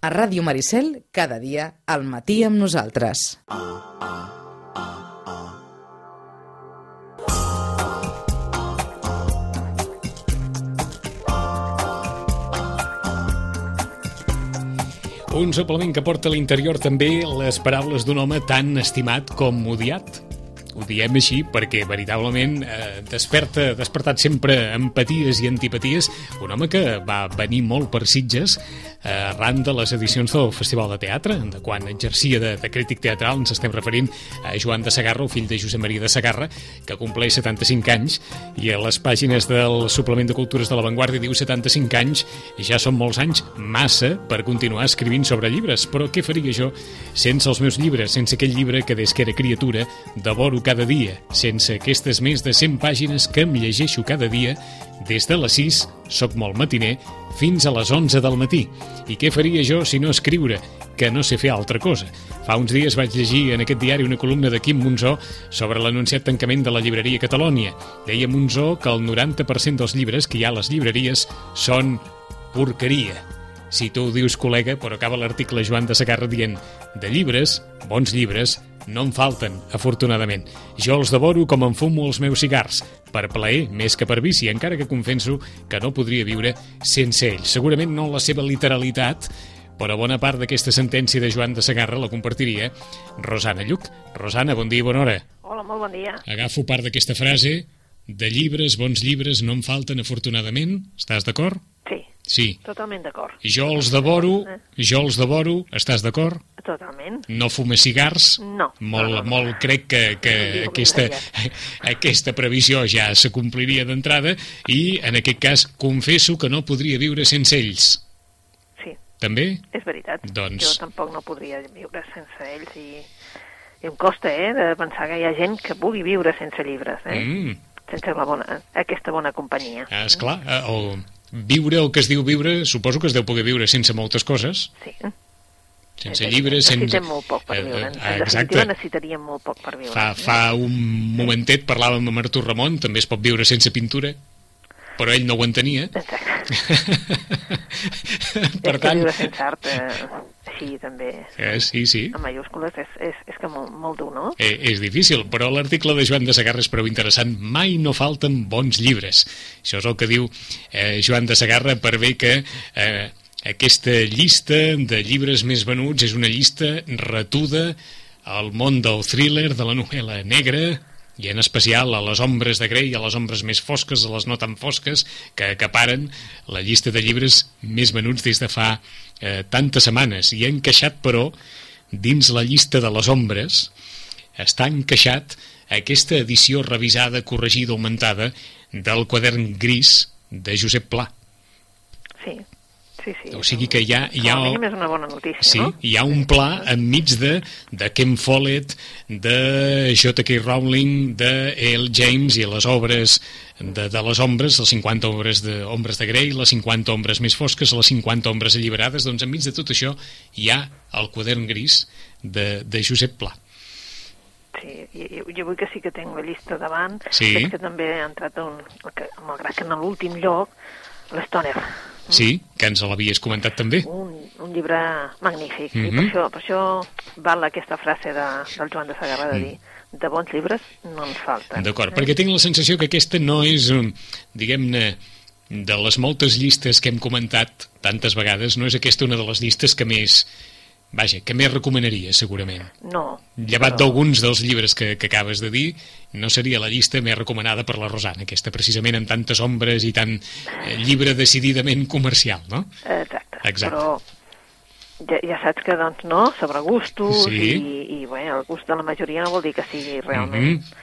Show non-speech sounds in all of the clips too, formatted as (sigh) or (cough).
A Ràdio Maricel, cada dia, al matí amb nosaltres. Un suplement que porta a l'interior també les paraules d'un home tan estimat com odiat. Ho diem així perquè veritablement eh, desperta, despertat sempre empaties i antipaties un home que va venir molt per Sitges arran de les edicions del Festival de Teatre, de quan exercia de, de crític teatral, ens estem referint a Joan de Sagarra, el fill de Josep Maria de Sagarra, que compleix 75 anys, i a les pàgines del suplement de Cultures de la Vanguardia diu 75 anys, ja són molts anys, massa, per continuar escrivint sobre llibres, però què faria jo sense els meus llibres, sense aquell llibre que des que era criatura devoro cada dia, sense aquestes més de 100 pàgines que em llegeixo cada dia, des de les 6, soc molt matiner, fins a les 11 del matí. I què faria jo si no escriure, que no sé fer altra cosa? Fa uns dies vaig llegir en aquest diari una columna de Quim Monzó sobre l'anunciat tancament de la llibreria Catalònia. Deia Monzó que el 90% dels llibres que hi ha a les llibreries són porqueria. Si tu ho dius, col·lega, però acaba l'article Joan de Sagarra dient de llibres, bons llibres, no en falten, afortunadament. Jo els devoro com em fumo els meus cigars, per plaer més que per vici, encara que confenso que no podria viure sense ells. Segurament no en la seva literalitat, però bona part d'aquesta sentència de Joan de Sagarra la compartiria Rosana Lluc. Rosana, bon dia i bona hora. Hola, molt bon dia. Agafo part d'aquesta frase de llibres, bons llibres, no en falten, afortunadament. Estàs d'acord? Sí, Sí. totalment d'acord. Jo els devoro, jo els devoro, estàs d'acord? Totalment. No fumes cigars? No. Molt, No, no, no. molt crec que, que Sí, aquesta, aquesta previsió ja se compliria d'entrada i, en aquest cas, confesso que no podria viure sense ells. Sí, També? és veritat. Doncs- Jo tampoc no podria viure sense ells i, i em costa, eh, de pensar que hi ha gent que vulgui viure sense llibres, eh? Mm, Sense la bona, aquesta bona companyia. ah, esclar, eh, el viure, el que es diu viure, suposo que es deu poder viure sense moltes coses, Sí. sense Eh, llibres, sense... Necessitem molt poc per Eh, viure. eh, En exacte. definitiva, necessitaríem molt poc per viure. Fa, fa un momentet parlàvem amb Artur Ramon, també es pot viure sense pintura, però ell no ho entenia. Exacte. (laughs) per és tant, viure sense art, eh, així també, eh, sí, sí, en mayúscules, és, és, és que molt, molt dur, no? eh, és difícil, però l'article de Joan de Sagarra és prou interessant. Mai no falten bons llibres. Això és el que diu eh, Joan de Sagarra per bé que eh, aquesta llista de llibres més venuts és una llista retuda al món del thriller, de la novel·la negra, i en especial a les ombres de Grey, a les ombres més fosques, a les no tan fosques, que acaparen la llista de llibres més venuts des de fa eh, tantes setmanes. I ha encaixat, però, dins la llista de les ombres, està encaixat aquesta edició revisada, corregida, augmentada del quadern gris de Josep Pla. Sí, sí, sí. O sigui que hi ha- hi ha- Com a mínim és una bona notícia, Sí, no? hi ha un pla enmig de, de Ken Follett, de J.K. Rowling, de L. James i les obres de, de les ombres, les 50 ombres de, ombres de Grey, les 50 ombres més fosques, les 50 ombres alliberades, doncs enmig de tot això hi ha el quadern gris de, de Josep Pla. Sí, i, i, jo vull que sí que tinc la llista davant. Sí. Veig que també ha entrat un, que, malgrat que en l'últim lloc, l'Stoner. Sí, que ens l'havies comentat també. Un, un llibre magnífic. I per Mhm. això, per això val aquesta frase de, del Joan de Sagarra de dir de bons llibres no ens falten. Mm. D'acord, perquè tinc la sensació que aquesta no és, um, diguem-ne, de les moltes llistes que hem comentat tantes vegades, no és aquesta una de les llistes que més, vaja, que més recomanaria, segurament. No. Llevat però- d'alguns dels llibres que, que acabes de dir, no seria la llista més recomanada per la Rosana, aquesta precisament amb tantes ombres i tant eh, llibre decididament comercial, no? Exacte. Exacte. Però ja, ja saps que, doncs, no, sobre gustos Sí. i, i bé, el gust de la majoria no vol dir que sigui realment Mhm.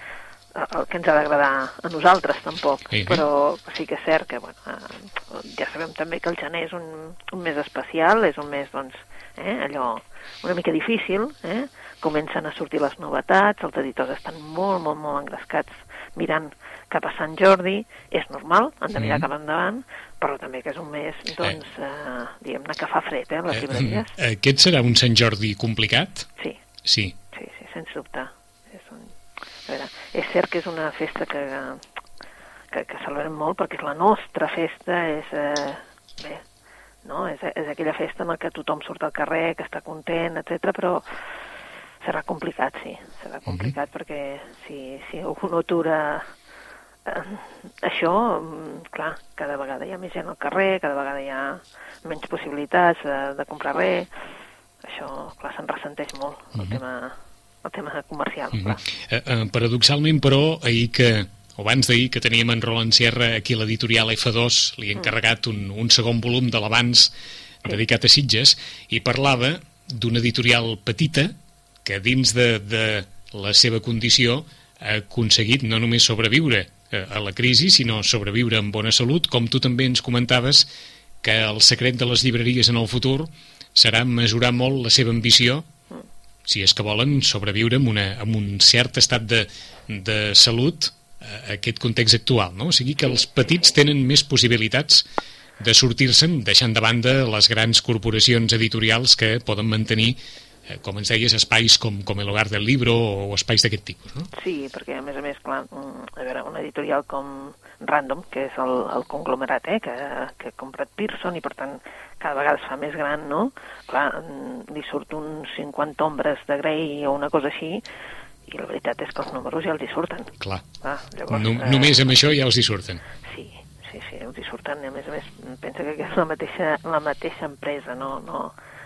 el que ens ha d'agradar a nosaltres, tampoc. Sí. Però sí que és cert que, bueno, eh, ja sabem també que el gener és un, un mes especial, és un mes, doncs, eh, allò una mica difícil, eh? comencen a sortir les novetats, els editors estan molt, molt, molt engrescats mirant cap a Sant Jordi, és normal, han de mirar Mhm. cap endavant, però també que és un mes, doncs, eh, diguem-ne que fa fred, eh, les Eh, llibreries. eh, Aquest serà un Sant Jordi complicat? Sí, Sí. sí, sí, sens dubte. És, un... a veure, és cert que és una festa que, que, que celebrem molt perquè és la nostra festa, és... Eh, bé, no? És, és aquella festa en la que tothom surt al carrer, que està content, etc. però serà complicat, sí, serà complicat uh -huh. perquè si, si algú no atura eh, això, mm, clar, cada vegada hi ha més gent al carrer, cada vegada hi ha menys possibilitats de, de comprar res, això, clar, se'n ressenteix molt, el, uh -huh. tema, el tema comercial, -huh. clar. Eh, eh, paradoxalment, però, ahir que o abans d'ahir que teníem en Roland Sierra aquí a l'editorial F2, li he encarregat un, un segon volum de l'abans dedicat a Sitges, i parlava d'una editorial petita que dins de, de la seva condició ha aconseguit no només sobreviure eh, a la crisi, sinó sobreviure amb bona salut, com tu també ens comentaves que el secret de les llibreries en el futur serà mesurar molt la seva ambició si és que volen sobreviure amb, una, amb un cert estat de, de salut aquest context actual, no? O sigui que els petits tenen més possibilitats de sortir-se'n deixant de banda les grans corporacions editorials que poden mantenir eh, com ens deies, espais com, com el Hogar del Libro o espais d'aquest tipus, no? Sí, perquè a més a més, clar, mm, a veure, una editorial com Random, que és el, el conglomerat, eh, que, que ha comprat Pearson i per tant cada vegada es fa més gran, no? Clar, mm, li surt uns 50 ombres de Grey o una cosa així, i la veritat és que els números ja els hi surten. Clar. Ah, llavors, No, eh, només amb això ja els hi surten. Sí, sí, sí, els hi surten, a més a més, pensa que és la mateixa, la mateixa empresa, no, no,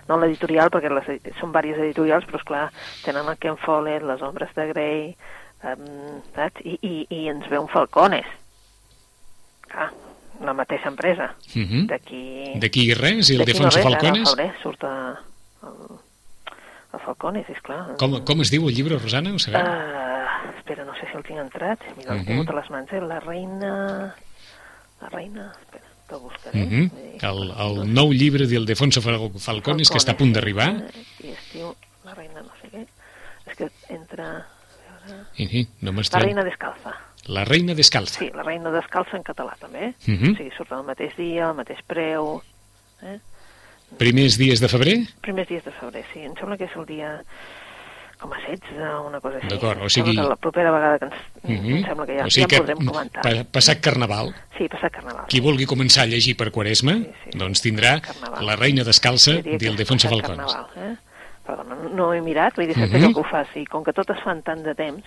no l'editorial, perquè les, són diverses editorials, però esclar, tenen el Ken Follett, les ombres de Grey, um, saps? I, i, I ens ve un Falcones. Clar, la mateixa empresa. Uh -huh. D'aquí... D'aquí res, i el Defonso no res, ara al Falcones? febrer surt a, el, el Falcones, esclar. Com, com es diu el llibre, Rosana? Ho sabeu? Uh, espera, no sé si el tinc entrat. Mira, el Mhm. tinc a les mans, eh? La reina... La reina... Espera, que buscaré. Uh -huh. Vull dir, el, el nou llibre del Defonso Fal- Falcones, que està a punt d'arribar. I es diu La reina no sé què. És que entra... a veure, I, i, no La reina descalza. La reina descalza. Sí, la reina descalza en català, també. Mhm. O sigui, surt el mateix dia, el mateix preu... Eh? Primers dies de febrer? Primers dies de febrer, sí. Em sembla que és el dia com a 16 o una cosa així. D'acord, o sigui- que la propera vegada que ens... Mhm. Em sembla que ja, o sigui ja en podrem comentar. pa, passat Carnaval, Sí, passat Carnaval. qui vulgui començar a llegir per Quaresma, Sí, sí. doncs tindrà Carnaval. La reina descalça Diria que del és Defonso passat Falcones. Carnaval, eh? Perdona, no, no he mirat, vull dir, sempre Mhm. que ho faci. Com que totes fan tant de temps,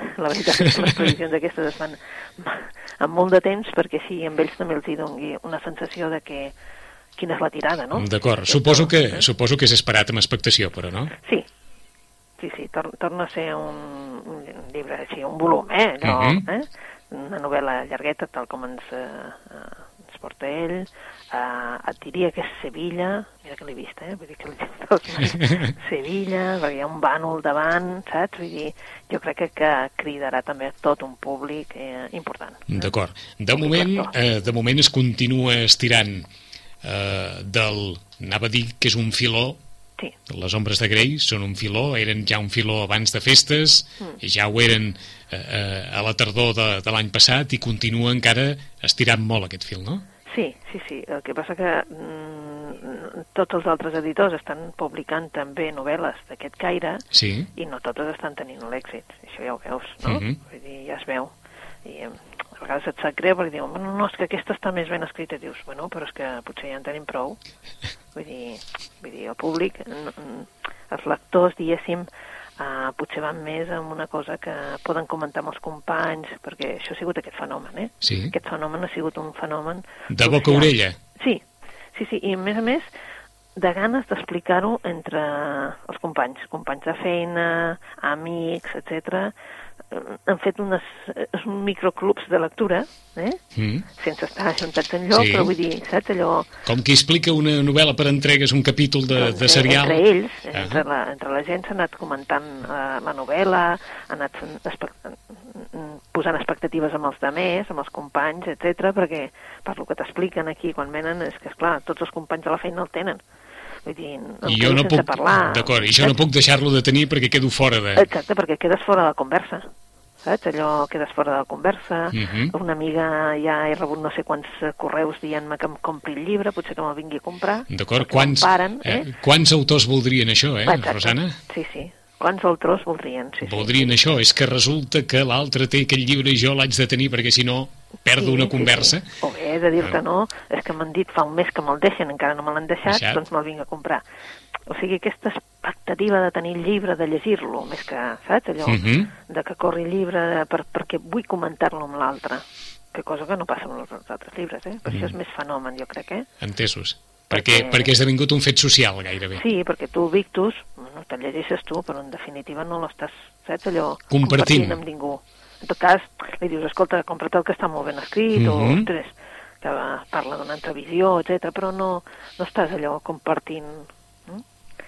(laughs) la veritat és que les previsions aquestes es fan amb molt de temps perquè així amb ells també els hi doni una sensació de que quina és la tirada, no? D'acord, suposo que, eh? suposo que és esperat amb expectació, però no? Sí, sí, sí, tor torna a ser un, un llibre així, un volum, eh? Allò, Mhm. eh? Una novel·la llargueta, tal com ens, eh, eh, ens porta ell. Uh, et diria que és Sevilla, mira que l'he vist, eh? Vull dir que l'he (laughs) (laughs) Sevilla, perquè hi ha un bànol davant, saps? Vull dir, jo crec que, que cridarà també tot un públic eh, important. D'acord. De moment, eh, de moment es continua estirant eh, del... Anava a dir que és un filó Sí, les ombres de Grey són un filó, eren ja un filó abans de festes, Mm. ja ho eren eh, eh, a la tardor de, de l'any passat i continua encara estirant molt aquest fil, no? Sí, sí, sí. El que passa que mm, tots els altres editors estan publicant també novel·les d'aquest caire Sí. i no totes estan tenint l'èxit. Això ja ho veus, no? Mhm. Vull dir, ja es veu. I a vegades et sap greu perquè diuen, bueno, no, és que aquesta està més ben escrita. I dius, bueno, però és que potser ja en tenim prou. Vull dir, vull dir el públic, els lectors, diguéssim, Uh, potser van més amb una cosa que poden comentar amb els companys, perquè això ha sigut aquest fenomen, eh? Sí. Aquest fenomen ha sigut un fenomen... De boca a social. orella. Sí, sí, sí, i a més a més de ganes d'explicar-ho entre els companys, companys de feina, amics, etc. Han fet unes, eh, uns microclubs de lectura, eh? Mm. sense estar ajuntats enlloc, Sí. però vull dir, saps, allò... Com qui explica una novel·la per entregues, un capítol de, doncs, de eh, serial. Entre ells, Ah. entre, la, entre la gent s'ha anat comentant uh, la novel·la, ha anat fent espe- mm, posant expectatives amb els demés, amb els companys, etc perquè per lo que t'expliquen aquí quan venen és que, esclar, tots els companys de la feina el tenen. Vull dir, el I jo no puc... parlar. D'acord, i jo no puc deixar-lo de tenir perquè quedo fora de... Exacte, perquè quedes fora de la conversa. Saps? Allò quedes fora de la conversa. Mhm. Una amiga ja he rebut no sé quants correus dient-me que em compri el llibre, potser que me'l vingui a comprar. D'acord, quants, m'emparen, eh? eh? quants autors voldrien això, eh, Exacte. Rosana? Sí, sí. Quants autors voldrien? Sí, Voldrien sí. això, és que resulta que l'altre té aquell llibre i jo l'haig de tenir perquè si no... perdo una conversa. Sí. O bé de dir-te, no, és que m'han dit fa un mes que me'l deixen, encara no me l'han deixat, Deixat. doncs me'l vinc a comprar. O sigui, aquesta expectativa de tenir el llibre, de llegir-lo, més que, saps, allò, Mhm. de que corri el llibre per, perquè vull comentar-lo amb l'altre, que cosa que no passa amb els altres llibres, eh? Per això és més fenomen, jo crec, eh? Entesos. Perquè, Perquè- perquè ha esdevingut un fet social, gairebé. Sí, perquè tu, Victus, bueno, te'l llegeixes tu, però en definitiva no l'estàs, saps, allò, Compartint. amb ningú. En tot cas, li dius, escolta, compra't el que està molt ben escrit, o, Mhm. ostres, que parla d'una entrevisió, etc, però no, no estàs allò compartint... Mm?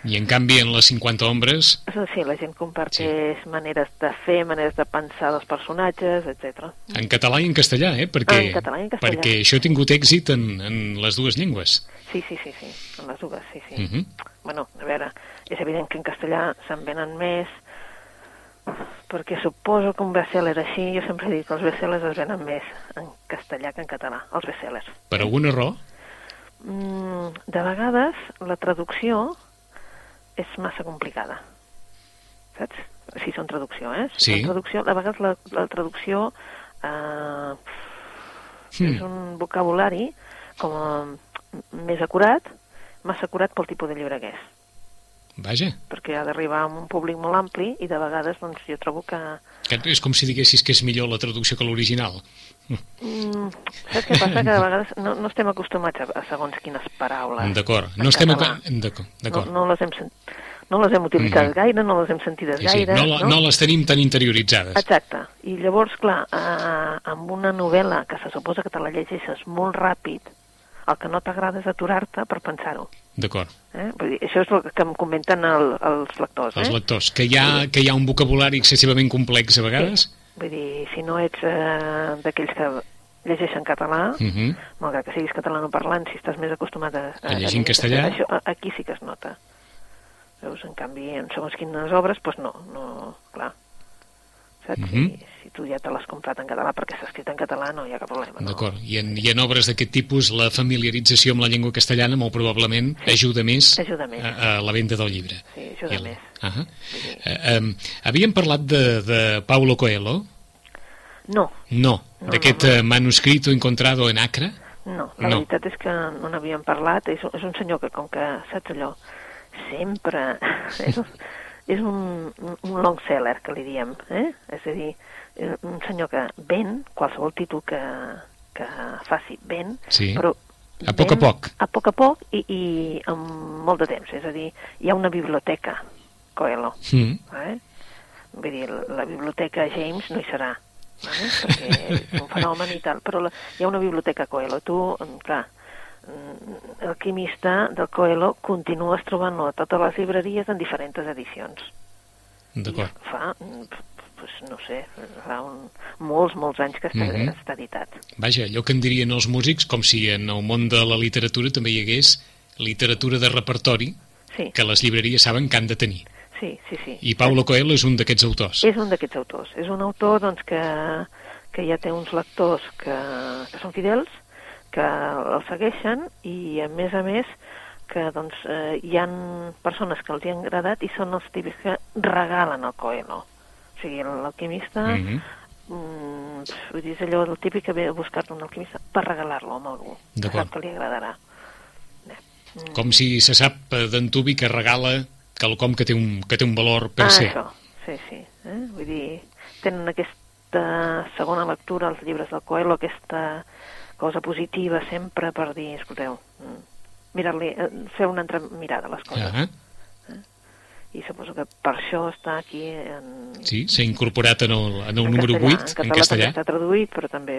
I en canvi, en les 50 ombres, Sí, la gent comparteix maneres de fer, maneres de pensar dels personatges, etc. en català i en castellà, eh? Perquè, En català i en castellà. perquè això ha tingut èxit en, en les dues llengües. Sí, sí, sí, sí, en les dues, sí, sí. Mhm. Bueno, a veure, és evident que en castellà se'n venen més, perquè suposo que un best-seller així, jo sempre dic que els bestsellers es venen més en castellà que en català, els bestsellers. Per alguna raó? Mm, de vegades la traducció és massa complicada, saps? Si són traducció, eh? Si Sí. són traducció, de vegades la, la traducció eh, Hmm. és un vocabulari com a més acurat, massa acurat pel tipus de llibre que és Vaja, perquè ha d'arribar a un públic molt ampli i de vegades doncs, jo trobo que... que és com si diguessis que és millor la traducció que l'original. Mm, saps què passa? Que de vegades no, no estem acostumats a, a segons quines paraules. D'acord, no estem... D'acord, No, no, les hem, sen- no les hem utilitzat Mhm. gaire, no les hem sentides Sí, sí, gaire. no, la- no les tenim tan interioritzades. Exacte. I llavors, clar, eh, amb una novel·la que se suposa que te la llegeixes molt ràpid, el que no t'agrada és aturar-te per pensar-ho. D'acord. Eh? Vull dir, això és el que em comenten el, els lectors. Els eh? lectors. Que hi, ha, que hi ha un vocabulari excessivament complex a vegades? Sí. Vull dir, si no ets eh, d'aquells que llegeixen català, Mhm. malgrat que siguis catalanoparlant, si estàs més acostumat a, A llegir en castellà? Això, a- aquí sí que es nota. Veus, en canvi, en segons quines obres, doncs no, no, clar. Saps? Mhm. si, si tu ja te l'has comprat en català perquè s'ha escrit en català, no hi ha cap problema. No? D'acord. I, en, I en obres d'aquest tipus, la familiarització amb la llengua castellana molt probablement ajuda més, Ajuda més. A, a la venda del llibre. Sí, ajuda I el- més. Uh -huh. Sí. eh, um, havíem parlat de, de Paulo Coelho? No, No. No, D'aquest no, no. eh, manuscrito encontrado en Acre? no, la No. veritat és que no n'havíem parlat. És, és un senyor que, com que, saps allò, sempre... (laughs) És un, és un, un long seller, que li diem, eh? És a dir, eh, un senyor que ven qualsevol títol que, que faci, ven, Sí. però A poc a poc. A poc a poc i, i amb molt de temps. És a dir, hi ha una biblioteca, Coelho, Mm. eh? Vull dir, la, biblioteca James no hi serà, vale? perquè és un fenomen i tal, però la, hi ha una biblioteca Coelho. Tu, clar, alquimista del Coelho continues trobant-lo a totes les llibreries en diferents edicions. D'acord. Fa, mm, pues, no sé, fa un, molts, molts anys que està, Mhm. està editat. Vaja, allò que en dirien els músics, com si en el món de la literatura també hi hagués literatura de repertori Sí, que les llibreries saben que han de tenir. sí, sí. sí. I Paulo Coelho és un d'aquests autors. És un d'aquests autors. És un autor doncs, que, que ja té uns lectors que, que són fidels, que el segueixen i, a més a més, que doncs, eh, hi han persones que els hi han agradat i són els típics que regalen el Coelho. O sigui, l'alquimista... Mm Mhm. -hmm. vull dir, és allò del típic que ve a buscar-te un alquimista per regalar-lo a algú. que. Sap que li agradarà. Mm. Com si se sap eh, d'en Tubi que regala quelcom que té un, que té un valor per ah, ser. això, sí, sí. Eh? Vull dir, tenen aquesta segona lectura als llibres del Coelho, aquesta cosa positiva sempre per dir, escolteu, mm, mirar-li, eh, fer una altra mirada a les coses. Ah, I suposo que per això està aquí en, sí, s'ha incorporat en el, en el en número castellà. 8, En en català castellà. està traduït, però també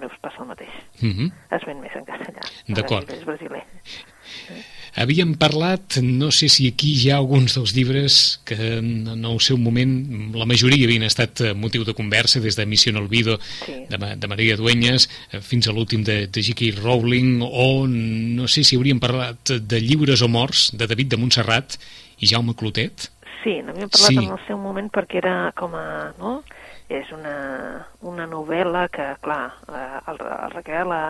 veus passa el mateix. Mhm. Es ven més en castellà. D'acord. És brasiler. (laughs) Havíem parlat, no sé si aquí hi ha alguns dels llibres que en en el seu moment, la majoria havien estat eh, motiu de conversa, des de Mission Olvido, Sí. de, de Maria Dueñas, eh, fins a l'últim de, de J.K. Rowling, o no sé si hauríem parlat de llibres o morts, de David de Montserrat i Jaume Clotet. Sí, n'havíem parlat Sí. en el seu moment perquè era com a... No? És una, una novel·la que, clar, eh, el, el recrea la,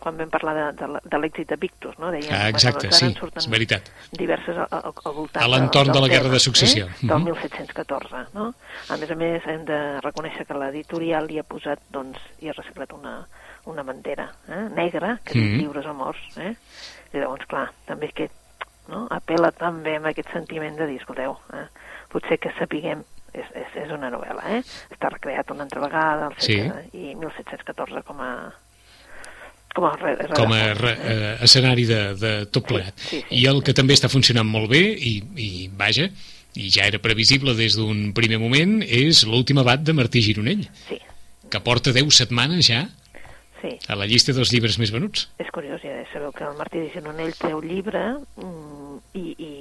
quan vam parlar de, de, de l'èxit de Victus, no? Dèiem, Ah, exacte, doncs ara sí, és veritat. diverses al, al, al voltant A l'entorn de la Guerra de Successió. Eh? Del Mhm. 1714, no? A més a més, hem de reconèixer que l'editorial hi ha posat, doncs, hi ha reciclat una, una bandera eh? negra que diu Mhm. lliures o morts, eh? I llavors, clar, també aquest, no? apela també amb aquest sentiment de dir, escolteu, eh? potser que sapiguem és, és, és una novel·la, eh? Està recreat una altra vegada, el Sí. i 1714 com a com a, re, com a re, eh? escenari de, de tot plegat. sí, sí. I el que també està funcionant molt bé, i, i vaja, i ja era previsible des d'un primer moment, és l'últim abat de Martí Gironell, Sí, que porta 10 setmanes ja sí. a la llista dels llibres més venuts. És curiós, ja sabeu que el Martí Gironell treu llibre mm, i, i,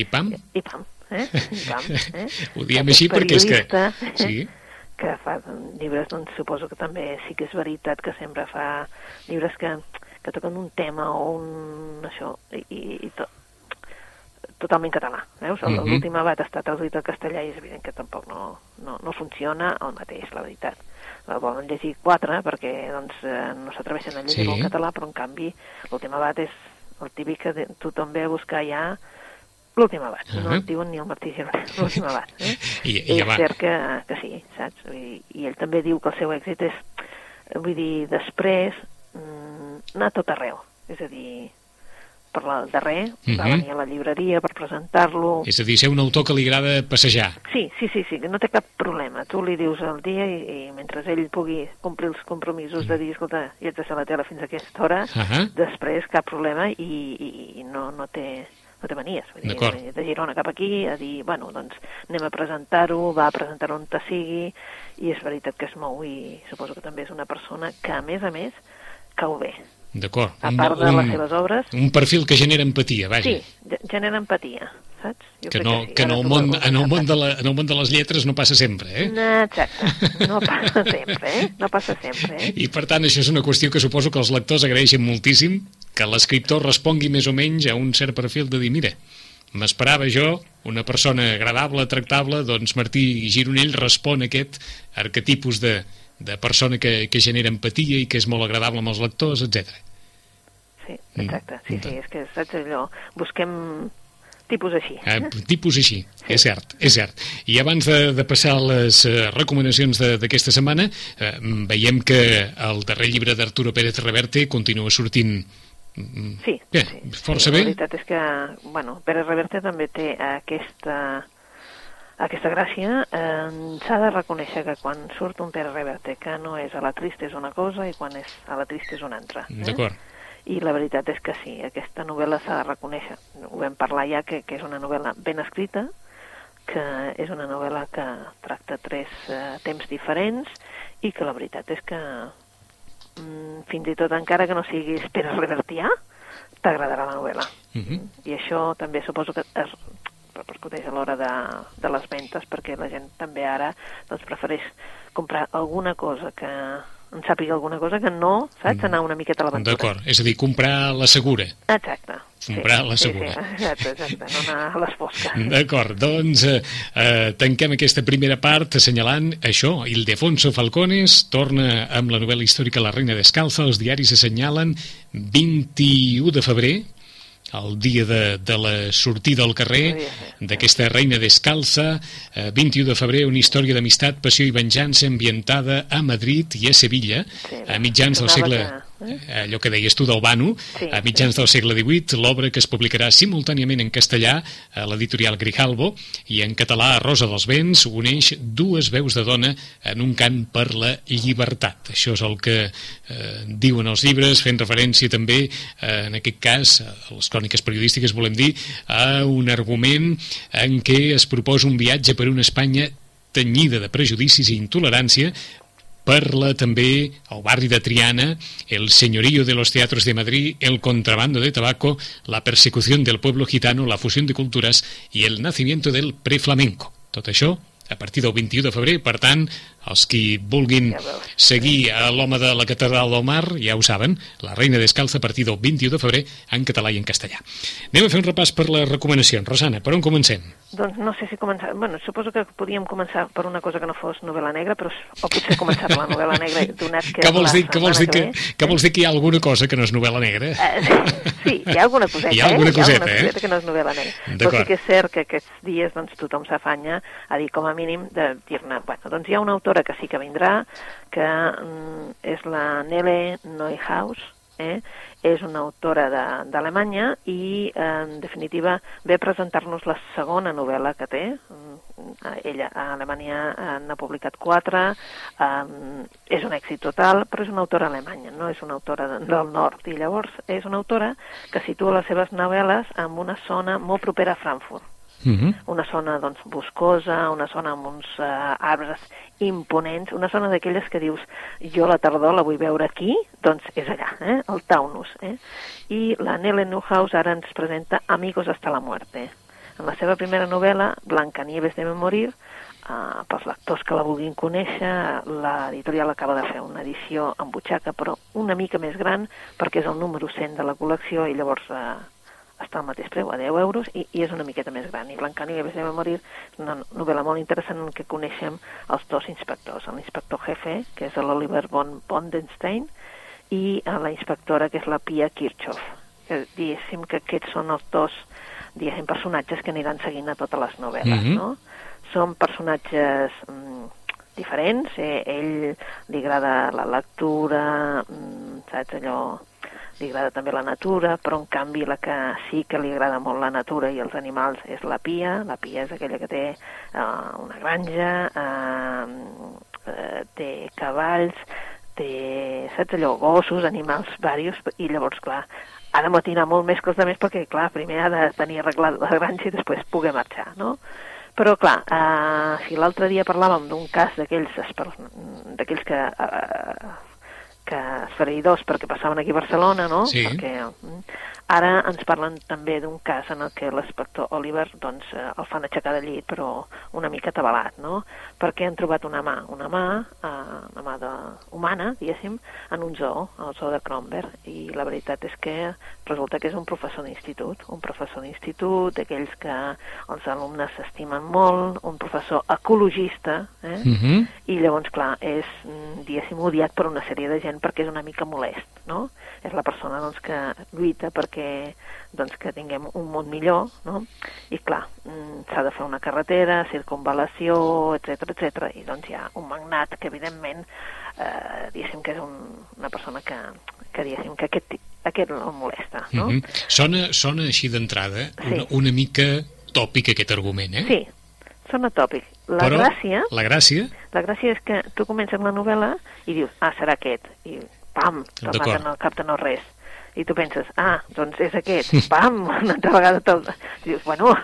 I pam, i pam, eh? I pam, eh? (laughs) ho diem Aquest així perquè és que... Sí, que fa llibres, doncs suposo que també sí que és veritat que sempre fa llibres que, que toquen un tema o un... això, i, i, tot, totalment català, veus? Mhm. L'últim abat està traduït al castellà i és evident que tampoc no, no, no funciona el mateix, la veritat. El volen llegir quatre perquè doncs, eh, no s'atreveixen a llegir Sí. en català, però en canvi l'últim abat és el típic que tothom ve a buscar ja l'últim abat, uh -huh. no Ahà. et diuen ni el Martí Gironell, l'últim abat. Eh? (laughs) I- i és cert que, que sí, saps? I, I ell també diu que el seu èxit és, vull dir, després mm, anar tot arreu, és a dir, per la, darrer, uh -huh. va Mhm. venir a la llibreria per presentar-lo, és a dir, ser un autor que li agrada passejar. Sí, sí, sí, sí, no té cap problema. Tu li dius el dia i, i mentre ell pugui complir els compromisos de dir, escolta, jo ets a la tele fins a aquesta hora, Ahà. després cap problema i, i, i no, no té no té manies, vull dir, de Girona cap aquí, a dir, bueno, doncs anem a presentar-ho, va a presentar-ho on te sigui, i és veritat que es mou i suposo que també és una persona que, a més a més, cau bé. D'acord. A part de les seves obres, un perfil que genera empatia, vaja. sí, ge- genera empatia, saps? Jo que no, sí. que en el, món, en, el món de la, en el món de les lletres no passa sempre, eh? No, exacte, no passa sempre, eh? No passa sempre, eh? I per tant això és una qüestió que suposo que els lectors agraeixen moltíssim que l'escriptor respongui més o menys a un cert perfil de dir, mira, m'esperava jo una persona agradable, tractable, doncs Martí Gironell respon a aquest arquetipus de, de persona que, que genera empatia i que és molt agradable amb els lectors, etc. Sí, exacte, sí, Mm. sí, és que saps allò, busquem tipus així. Eh, tipus així, és cert, és cert. I abans de, de passar a les eh, recomanacions d'aquesta setmana, eh, veiem que el darrer llibre d'Arturo Pérez Reverte continua sortint mm, Sí, bé, sí, força sí, bé. La veritat és que, bueno, Pere Reverte també té aquesta, aquesta gràcia. Eh, S'ha de reconèixer que quan surt un Pere Reverte que no és a la trista és una cosa i quan és a la trista és una altra. Eh? D'acord. I la veritat és que sí, aquesta novel·la s'ha de reconèixer. Ho vam parlar ja, que, que és una novel·la ben escrita, que és una novel·la que tracta tres eh, temps diferents i que la veritat és que mm, fins i tot encara que no siguis Pere Revertià, t'agradarà la novel·la. Mhm. I això també suposo que es repercuteix a l'hora de, de les ventes perquè la gent també ara doncs, prefereix comprar alguna cosa que en sàpiga alguna cosa que no, saps, anar una miqueta a l'aventura. D'acord, és a dir, comprar la segura. Exacte. Comprar la sí, segura. Sí, (laughs) exacte, exacte, no anar a les fosques. D'acord, doncs eh, eh, tanquem aquesta primera part assenyalant això. Ildefonso Falcones torna amb la novel·la històrica La reina descalza. Els diaris assenyalen 21 de febrer, el dia de, de la sortida al carrer d'aquesta reina descalza, eh, 21 de febrer, una història d'amistat, passió i venjança ambientada a Madrid i a Sevilla, a mitjans del segle... eh? Allò que deies tu del Banu, Sí, a mitjans del segle XVIII, l'obra que es publicarà simultàniament en castellà a l'editorial Grijalbo i en català a Rosa dels Vents uneix dues veus de dona en un cant per la llibertat. Això és el que eh, diuen els llibres, fent referència també, eh, en aquest cas, a les cròniques periodístiques, volem dir, a un argument en què es proposa un viatge per una Espanya tenyida de prejudicis i intolerància parla també al barri de Triana, el señorío de los teatros de Madrid, el contrabando de tabaco, la persecución del pueblo gitano, la fusión de culturas i el nacimiento del preflamenco. Tot això a partir del 21 de febrer, per tant, els qui vulguin seguir a l'home de la catedral del mar, ja ho saben, la reina descalza a partir del 21 de febrer en català i en castellà. Anem a fer un repàs per les recomanacions. Rosana, per on comencem? Doncs no sé si començar... Bueno, suposo que podíem començar per una cosa que no fos novel·la negra, però o potser començar per la novel·la negra donat que... (laughs) Què vols dir, que, vols dir que, setmana que vols dir que hi ha alguna cosa que no és novel·la negra? Eh, (laughs) sí, hi ha alguna coseta, Hi ha alguna eh? coseta, hi ha eh? alguna coseta que no és novel·la negra. Però sí que és cert que aquests dies doncs, tothom s'afanya a dir, com a mínim, de dir-ne... Bueno, doncs hi ha una autora que sí que vindrà, que mm, és la Nele Neuhaus, eh? és una autora d'Alemanya i, eh, en definitiva, ve a presentar-nos la segona novel·la que té. Mm, Ella a Alemanya n'ha publicat quatre, eh, és un èxit total, però és una autora alemanya, no és una autora de- del nord. I llavors és una autora que situa les seves novel·les en una zona molt propera a Frankfurt Uh -huh. una zona doncs, boscosa, una zona amb uns uh, arbres imponents, una zona d'aquelles que dius jo la tardor la vull veure aquí, doncs és allà, eh? el Taunus. Eh? I la Nele Neuhaus ara ens presenta Amigos hasta la muerte. En la seva primera novel·la, Blancanieves debe morir, uh, pels lectors que la vulguin conèixer, l'editorial acaba de fer una edició en butxaca, però una mica més gran, perquè és el número 100 de la col·lecció i llavors uh, està al mateix preu, a 10 euros, i, i és una miqueta més gran. I Blancanieves debe morir és una novel·la molt interessant en què coneixem els dos inspectors, l'inspector jefe, que és l'Oliver von Bondenstein, i a la inspectora, que és la Pia Kirchhoff. Que, diguéssim que aquests són els dos diguéssim, personatges que aniran seguint a totes les novel·les, Mhm. no? Són personatges mm, diferents, eh? ell li agrada la lectura, mm, saps, allò li agrada també la natura, però en canvi la que sí que li agrada molt la natura i els animals és la Pia. La Pia és aquella que té uh, una granja, uh, uh, té cavalls, té, saps allò, gossos, animals varios, i llavors, clar, ha de motinar molt més que els altres perquè, clar, primer ha de tenir arreglat la granja i després poder marxar, no? Però, clar, eh, si l'altre dia parlàvem d'un cas d'aquells que eh, que esfereïdors perquè passaven aquí a Barcelona, no? Sí. Perquè mm, ara ens parlen també d'un cas en el que l'inspector Oliver doncs, eh, el fan aixecar de llit, però una mica atabalat, no? Perquè han trobat una mà, una mà, eh, una mà de, humana, diguéssim, en un zoo, al zoo de Kronberg, i la veritat és que resulta que és un professor d'institut, un professor d'institut, d'aquells que els alumnes s'estimen molt, un professor ecologista, eh? Uh -huh. i llavors, clar, és, mm, diguéssim, odiat per una sèrie de gent perquè és una mica molest, no? És la persona doncs, que lluita perquè doncs, que tinguem un món millor, no? I, clar, mm, s'ha de fer una carretera, circunvalació, etc etc. i doncs hi ha un magnat que, evidentment, eh, diguéssim que és un, una persona que, que diguéssim, que aquest, aquest el molesta, no? Uh -huh. sona, sona així d'entrada una, Sí. una mica tòpic aquest argument, eh? Sí, són atòpics. La Però gràcia... la gràcia La gràcia és que tu comences la novel·la i dius, ah, serà aquest, i pam, te'l maten al cap de no res. I tu penses, ah, doncs és aquest, pam, una altra vegada te'l... Dius, bueno,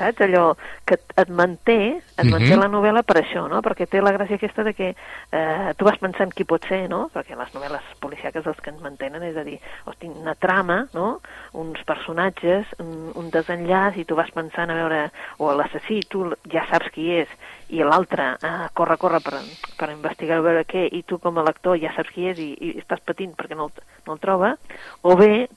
saps? Allò que et- manté, et manté Mhm. la novel·la per això, no? Perquè té la gràcia aquesta de que eh, tu vas pensant qui pot ser, no? Perquè les novel·les policiaques els que ens mantenen, és a dir, hosti, una trama, no? Uns personatges, un, un desenllaç, i tu vas pensant a veure, o l'assassí, tu ja saps qui és, i l'altre eh, corre, corre per, per investigar a veure què, i tu com a lector ja saps qui és i, i estàs patint perquè no el, no el troba, o bé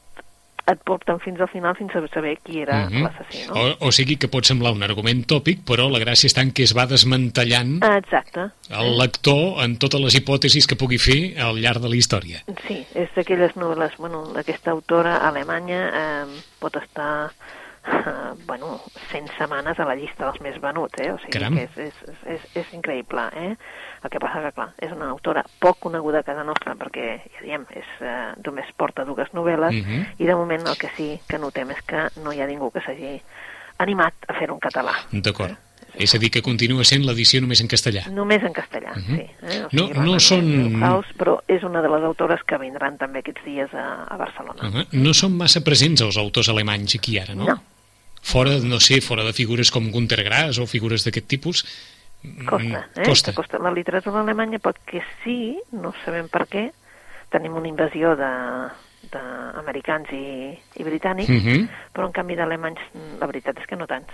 et porten fins al final fins a saber qui era Mhm. l'assassí, no? o, o sigui que pot semblar un argument tòpic, però la gràcia està en que es va desmantellant Ah, Exacte. el lector en totes les hipòtesis que pugui fer al llarg de la història. Sí, és d'aquelles novel·les, bueno, aquesta autora alemanya eh, pot estar eh, (laughs) bueno, 100 setmanes a la llista dels més venuts, eh? O sigui Caram. que és, és, és, és increïble, eh? El que passa que, clar, és una autora poc coneguda a casa nostra perquè, ja diem, és, eh, només porta dues novel·les Mhm. i de moment el que sí que notem és que no hi ha ningú que s'hagi animat a fer-ho en català. D'acord. És a dir, que continua sent l'edició només en castellà. Només en castellà, Mhm. sí. Eh? O No- sigui, no la- són- House, però és una de les autores que vindran també aquests dies a, a Barcelona. Uh -huh. No són massa presents els autors alemanys aquí ara, no? No. Fora, no sé, fora de figures com Gunter Grass o figures d'aquest tipus, Costa, eh? Mm, costa. Que costa. La literatura alemanya perquè sí, no sabem per què, tenim una invasió de d'americans i, i britànics, Mhm. però en canvi d'alemanys mm, la veritat és que no tants.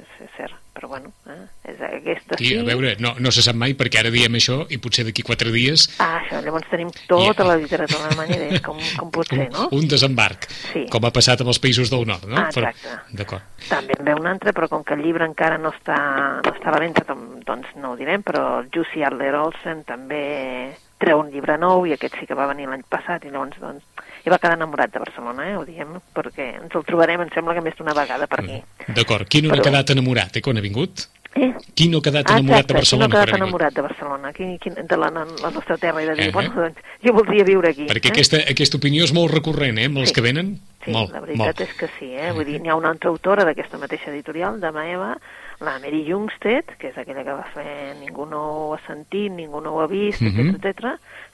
És, és cert, però bueno, eh? és aquesta I, sí... a veure, no, no se sap mai perquè ara diem això i potser d'aquí quatre dies Ah, això, llavors tenim tota I- la literatura alemanya i com, com (laughs) pot ser, no? un desembarc, Sí. com ha passat amb els països del nord, no? Ah, exacte. D'acord. També en ve un altre, però com que el llibre encara no està, no està a la venda, tom- doncs no ho direm, però Jussi Adler Olsen també treu un llibre nou i aquest sí que va venir l'any passat i llavors doncs, i va quedar enamorat de Barcelona, eh, ho diem, perquè ens el trobarem, em sembla que més d'una vegada per aquí. D'acord. Qui no Però- quedat enamorat, eh, quan ha vingut? Eh? Qui no ha quedat Ah, enamorat exacte, de Barcelona qui no ha quedat ha enamorat de Barcelona, qui, qui, de la, la nostra terra i de dir, Eh, bueno, doncs jo voldria viure aquí. Perquè eh? aquesta, aquesta opinió és molt recurrent, eh, amb els Sí. que venen. Sí, molt, la veritat molt. és que sí, eh? Vull dir, n'hi ha una altra autora d'aquesta mateixa editorial, de Maeva, la Mary Jungstedt, que és aquella que va fer Ningú no ho ha sentit, ningú no ho ha vist, Mhm. etc etc.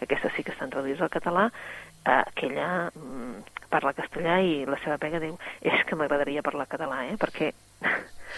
Aquesta sí que estan traduïts al català. Eh, aquella mm, parla castellà i la seva pega diu és que m'agradaria parlar català, eh? Perquè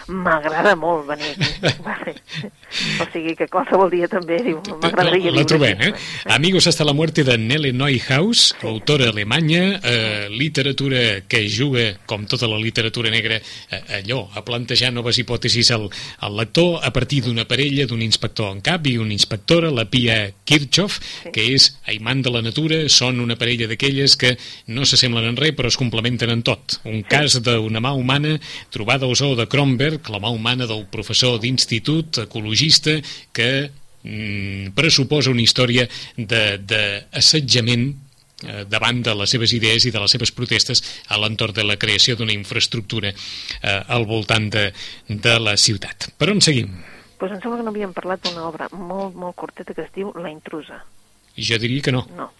m'agrada molt venir aquí. (laughs) O sigui que qualsevol dia també diu m'agradaria la viure trobem, eh? Amigos hasta la muerte de Nele Neuhaus, autora alemanya, eh, literatura que juga, com tota la literatura negra, eh, allò, a plantejar noves hipòtesis al, al lector a partir d'una parella, d'un inspector en cap i una inspectora, la Pia Kirchhoff, que és aimant de la natura, són una parella d'aquelles que no s'assemblen en res però es complementen en tot. Un cas d'una mà humana trobada al zoo de Kronberg, la mà humana del professor d'institut ecologista que mm, pressuposa una història de- d'assetjament eh, davant de les seves idees i de les seves protestes a l'entorn de la creació d'una infraestructura eh, al voltant de, de la ciutat. Per on seguim? Pues em sembla que no havíem parlat d'una obra molt, molt curteta que es diu La intrusa. Jo diria que no. No.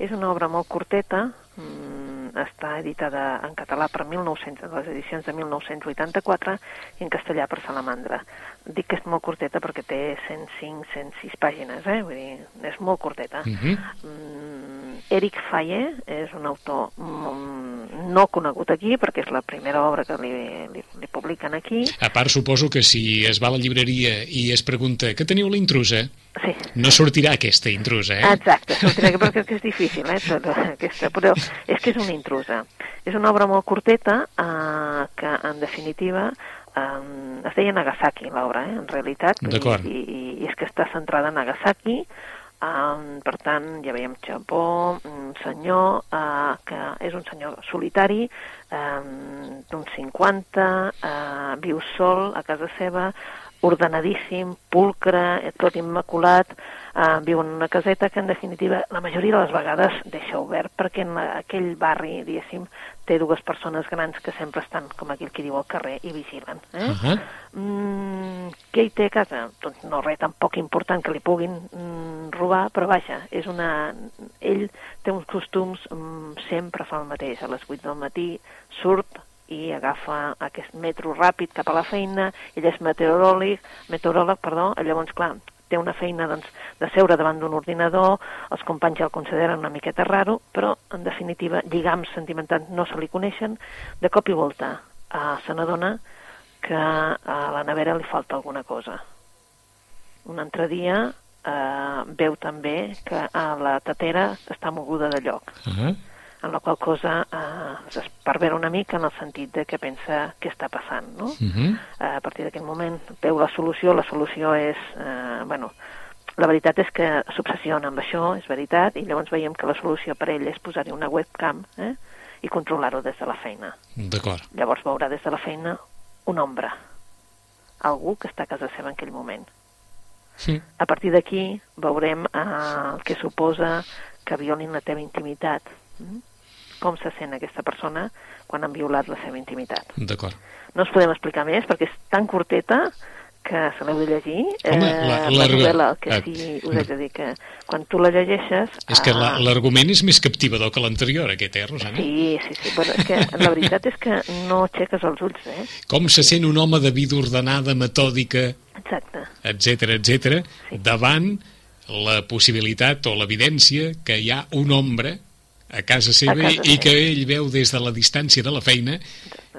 És una obra molt curteta, mm, està editada en català per 1900, les edicions de 1984 i en castellà per Salamandra. Dic que és molt curteta perquè té 105, 106 pàgines, eh? Vull dir, és molt curteta. Mhm. Mm, Eric Faye és un autor mm, no conegut aquí perquè és la primera obra que li, li, li publiquen aquí. A part, suposo que si es va a la llibreria i es pregunta què teniu la intrusa, Sí, no sortirà aquesta intrusa, eh? Exacte, sortirà, perquè és que és difícil, eh, tota aquesta, però és que és una intrusa. És una obra molt curteta eh, que, en definitiva, eh, es deia Nagasaki, l'obra, eh, en realitat, i, i, i és que està centrada en Nagasaki, eh, per tant, ja veiem Japó, un senyor eh, que és un senyor solitari, eh, d'uns 50, eh, viu sol a casa seva, ordenadíssim, pulcre, tot immaculat, eh, viu en una caseta que en definitiva la majoria de les vegades deixa obert perquè en aquell barri, diguéssim, té dues persones grans que sempre estan, com aquell qui diu, al carrer i vigilen. Eh? Uh -huh. Mm, què hi té a casa? Doncs no res tampoc important que li puguin mm, robar, però vaja, és una... ell té uns costums, mm, sempre fa el mateix, a les 8 del matí surt i agafa aquest metro ràpid cap a la feina, ell és meteoròleg, meteoròleg, perdó, llavors, clar, té una feina doncs, de seure davant d'un ordinador, els companys ja el consideren una miqueta raro, però, en definitiva, lligams sentimentals no se li coneixen, de cop i volta eh, se n'adona que a la nevera li falta alguna cosa. Un altre dia eh, veu també que a la tatera està moguda de lloc, Uh -huh. En la qual cosa eh, s'esparvera una mica en el sentit de que pensa què està passant, no? Uh -huh. Eh, a partir d'aquell moment veu la solució, la solució és, eh, bueno, la veritat és que s'obsessiona amb això, és veritat, i llavors veiem que la solució per ell és posar-hi una webcam eh, i controlar-ho des de la feina. D'acord. Llavors veurà des de la feina una ombra, algú que està a casa seva en aquell moment. Sí. A partir d'aquí veurem eh, el que suposa que violin la teva intimitat. Com se sent aquesta persona quan han violat la seva intimitat. D'acord. No us podem explicar més perquè és tan curteta que se l'heu de llegir. Home, eh, la- la, la- novel·la, que eh, sí, us haig de dir que quan tu la llegeixes... És que la- ah, l'argument és més captivador que l'anterior, aquest, eh, Rosana? Sí, sí, sí. Bueno, és que la veritat és que no aixeques els ulls, eh? Com se sent un home de vida ordenada, metòdica, Exacte. etc etc, Sí. davant la possibilitat o l'evidència que hi ha un ombra a casa seva A casa i que ell veu des de la distància de la feina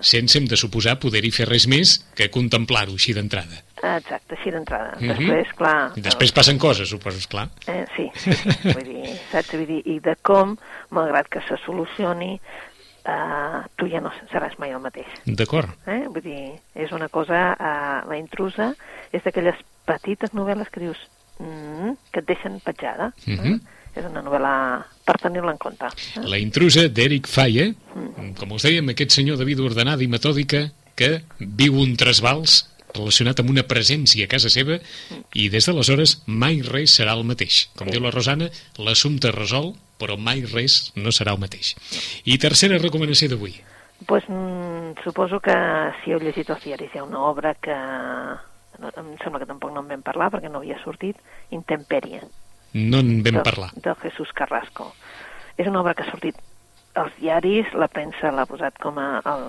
sense hem de suposar poder-hi fer res més que contemplar-ho així d'entrada. Exacte, així d'entrada. Mhm. Després, clar... I després passen coses, suposo, esclar. Eh, sí, sí, vull dir, saps? Vull dir, i de com, malgrat que se solucioni, eh, tu ja no seràs mai el mateix. D'acord. Eh? Vull dir, és una cosa, eh, la intrusa és d'aquelles petites novel·les que dius mm, que et deixen petjada. Mhm. eh? És una novel·la per tenir-la en compte. Eh? La intrusa d'Eric Faye, com us dèiem, aquest senyor de vida ordenada i metòdica que viu un trasbals relacionat amb una presència a casa seva i des d'aleshores mai res serà el mateix. Com diu la Rosana, l'assumpte es resol, però mai res no serà el mateix. I tercera recomanació d'avui. Pues, mm, suposo que si heu llegit els diaris hi ha una obra que no, em sembla que tampoc no en vam parlar perquè no havia sortit, Intemperie, No en vam de, parlar. de Jesús Carrasco. És una obra que ha sortit als diaris, la premsa l'ha posat com a el,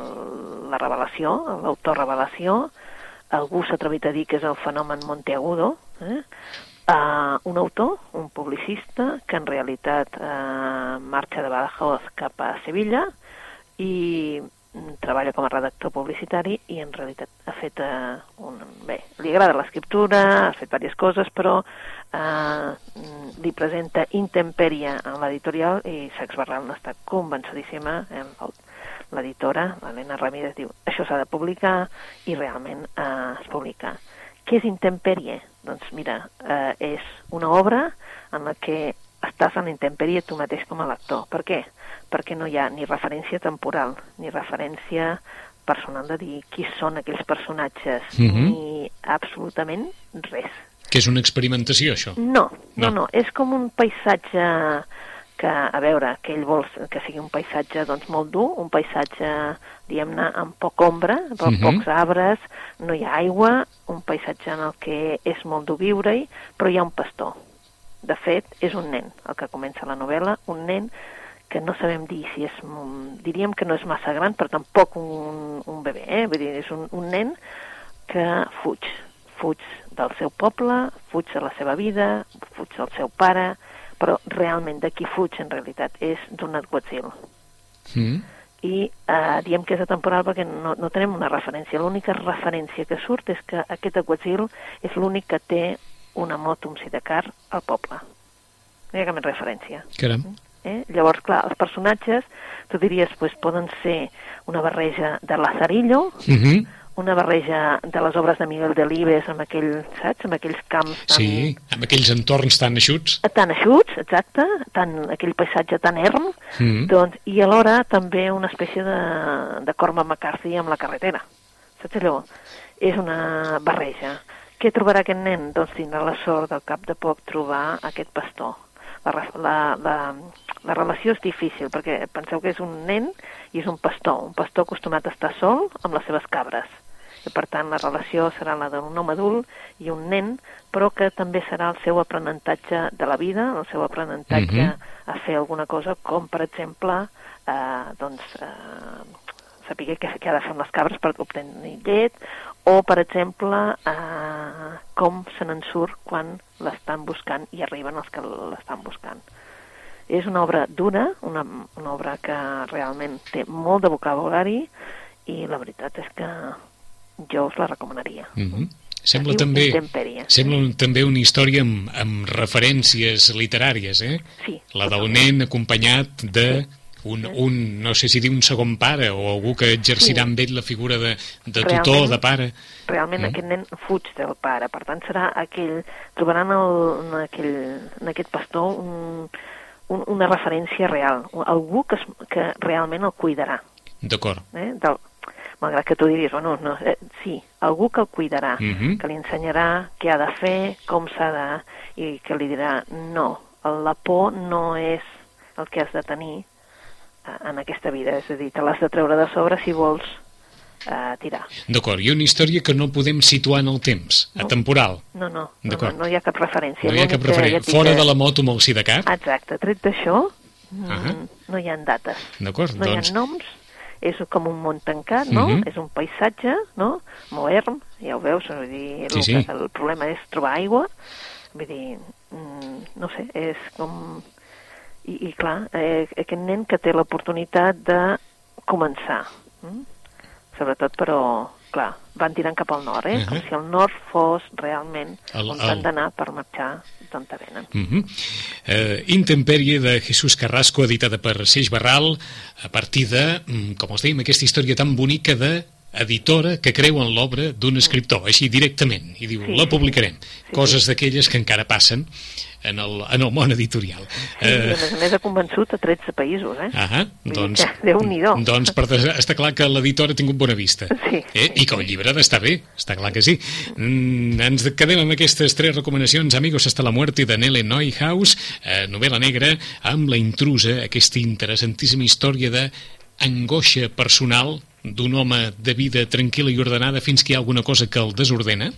la revelació, l'autorrevelació, algú s'ha atrevit a dir que és el fenomen Monteagudo, eh? Uh, un autor, un publicista, que en realitat uh, marxa de Badajoz cap a Sevilla i treballa com a redactor publicitari i en realitat ha fet uh, un... bé, li agrada l'escriptura, ha fet diverses coses, però uh, li presenta Intemperia en l'editorial i Sax Barral n'està convençudíssima, eh, l'editora, l'Helena Ramírez, diu això s'ha de publicar i realment uh, es publica. Què és Intemperie? Doncs mira, eh, és una obra en la que estàs en intempèrie tu mateix com a lector. Per què? Perquè no hi ha ni referència temporal, ni referència personal de dir qui són aquells personatges, Mhm. ni absolutament res. Que és una experimentació, això. No, No. no, no, és com un paisatge que, a veure, que ell vol que sigui un paisatge doncs, molt dur, un paisatge, diguem-ne, amb poca ombra, amb Mhm. pocs arbres, no hi ha aigua, un paisatge en el que és molt dur viure-hi, però hi ha un pastor. De fet, és un nen, el que comença la novel·la, un nen que no sabem dir si és... mm, Diríem que no és massa gran, però tampoc un, un bebè, eh? Vull dir, és un, un nen que fuig. Fuig del seu poble, fuig de la seva vida, fuig del seu pare, però realment de qui fuig en realitat és d'un Alguazil. Mm. I eh, diem que és atemporal perquè no, no tenim una referència. L'única referència que surt és que aquest Alguazil és l'únic que té una moto, un sidecar al poble. No hi ha cap més referència. Caram. Eh? Llavors, clar, els personatges, tu diries, pues, poden ser una barreja de Lazarillo, Mm -hmm. Una barreja de les obres de Miguel Delibes amb aquell, saps, amb aquells camps tan, Sí, amb aquells entorns tan eixuts. tan eixuts, exacte, tan, aquell paisatge tan erm, Mm. doncs, i alhora també una espècie de, de Cormac McCarthy amb la carretera. Saps allò? És una barreja. Què trobarà aquest nen? Doncs tindrà la sort del cap de poc trobar aquest pastor. La, la, la, la relació és difícil, perquè penseu que és un nen i és un pastor, un pastor acostumat a estar sol amb les seves cabres. I per tant la relació serà la d'un home adult i un nen, però que també serà el seu aprenentatge de la vida, el seu aprenentatge Mhm. a fer alguna cosa com, per exemple, eh, doncs, eh, saber què, què ha de fer amb les cabres per obtenir llet, o, per exemple, eh, com se n'en surt quan l'estan buscant i arriben els que l'estan buscant. És una obra dura, una, una obra que realment té molt de vocabulari i la veritat és que jo us la recomanaria. Mm -hmm. Sembla també, sembla un- també una història amb, amb referències literàries, eh? Sí. La d'un nen acompanyat de un, un, no sé si dir un segon pare o algú que exercirà Sí. amb ell la figura de, de tutor, Realment- de pare. realment Mm. aquest nen fuig del pare, per tant serà aquell, trobaran el, en, aquell, en aquest pastor un, un, una referència real, algú que, es, que realment el cuidarà, D'acord. eh? del, malgrat que tu diries, bueno, no, eh, sí, algú que el cuidarà, Mhm. que li ensenyarà què ha de fer, com s'ha de... i que li dirà, no, la por no és el que has de tenir eh, en aquesta vida, és a dir, te l'has de treure de sobre si vols eh, tirar. D'acord, i una història que no podem situar en el temps, No. atemporal. No, no, no, no, no hi ha cap referència. No hi ha cap referent. ja Fora de la moto amb el sidecar. Exacte, tret d'això, mm, Ahà. no hi ha dates. D'acord, No doncs- hi ha noms, és com un món tancat, no? Mhm. És un paisatge, no? Modern, ja ho veus, vull dir, Sí, el, sí. El problema és trobar aigua, vull dir, mm, no sé, és com... I, i clar, eh, aquest nen que té l'oportunitat de començar, mm? sobretot però clar, van tirant cap al nord, eh? Uh Mhm. -huh. com si el nord fos realment El- on el- han d'anar per marxar d'on te venen. Uh -huh. uh, Intempèrie de Jesús Carrasco, editada per Seix Barral, a partir de, mm, com us dèiem, aquesta història tan bonica de editora que creu en l'obra d'un escriptor, així directament, i diu, Sí, la publicarem. sí. Coses d'aquelles que encara passen en el, en el món editorial. Sí, i a més a més ha convençut a 13 països, eh? Ah, doncs, (laughs) Déu-n'hi-do. doncs per, està clar que l'editor ha tingut bona vista. Sí, eh? I que el llibre ha d'estar bé, està clar que sí. Mm, ens quedem amb aquestes tres recomanacions, Amigos hasta la muerte, de Nele Neuhaus, eh, novel·la negra, amb La intrusa, aquesta interessantíssima història de angoixa personal d'un home de vida tranquil·la i ordenada fins que hi ha alguna cosa que el desordena,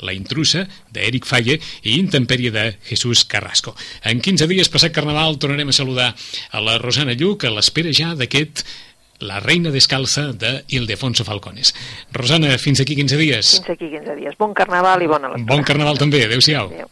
La intrusa, d'Eric Faye, i Intempèrie de Jesús Carrasco. En 15 dies, passat Carnaval, tornarem a saludar a la Rosana Lluc, a l'espera ja d'aquest La reina descalza de Ildefonso Falcones. Rosana, fins aquí 15 dies. Fins aquí 15 dies. Bon carnaval i bona lectura. Bon carnaval també. Adéu-siau. Adéu.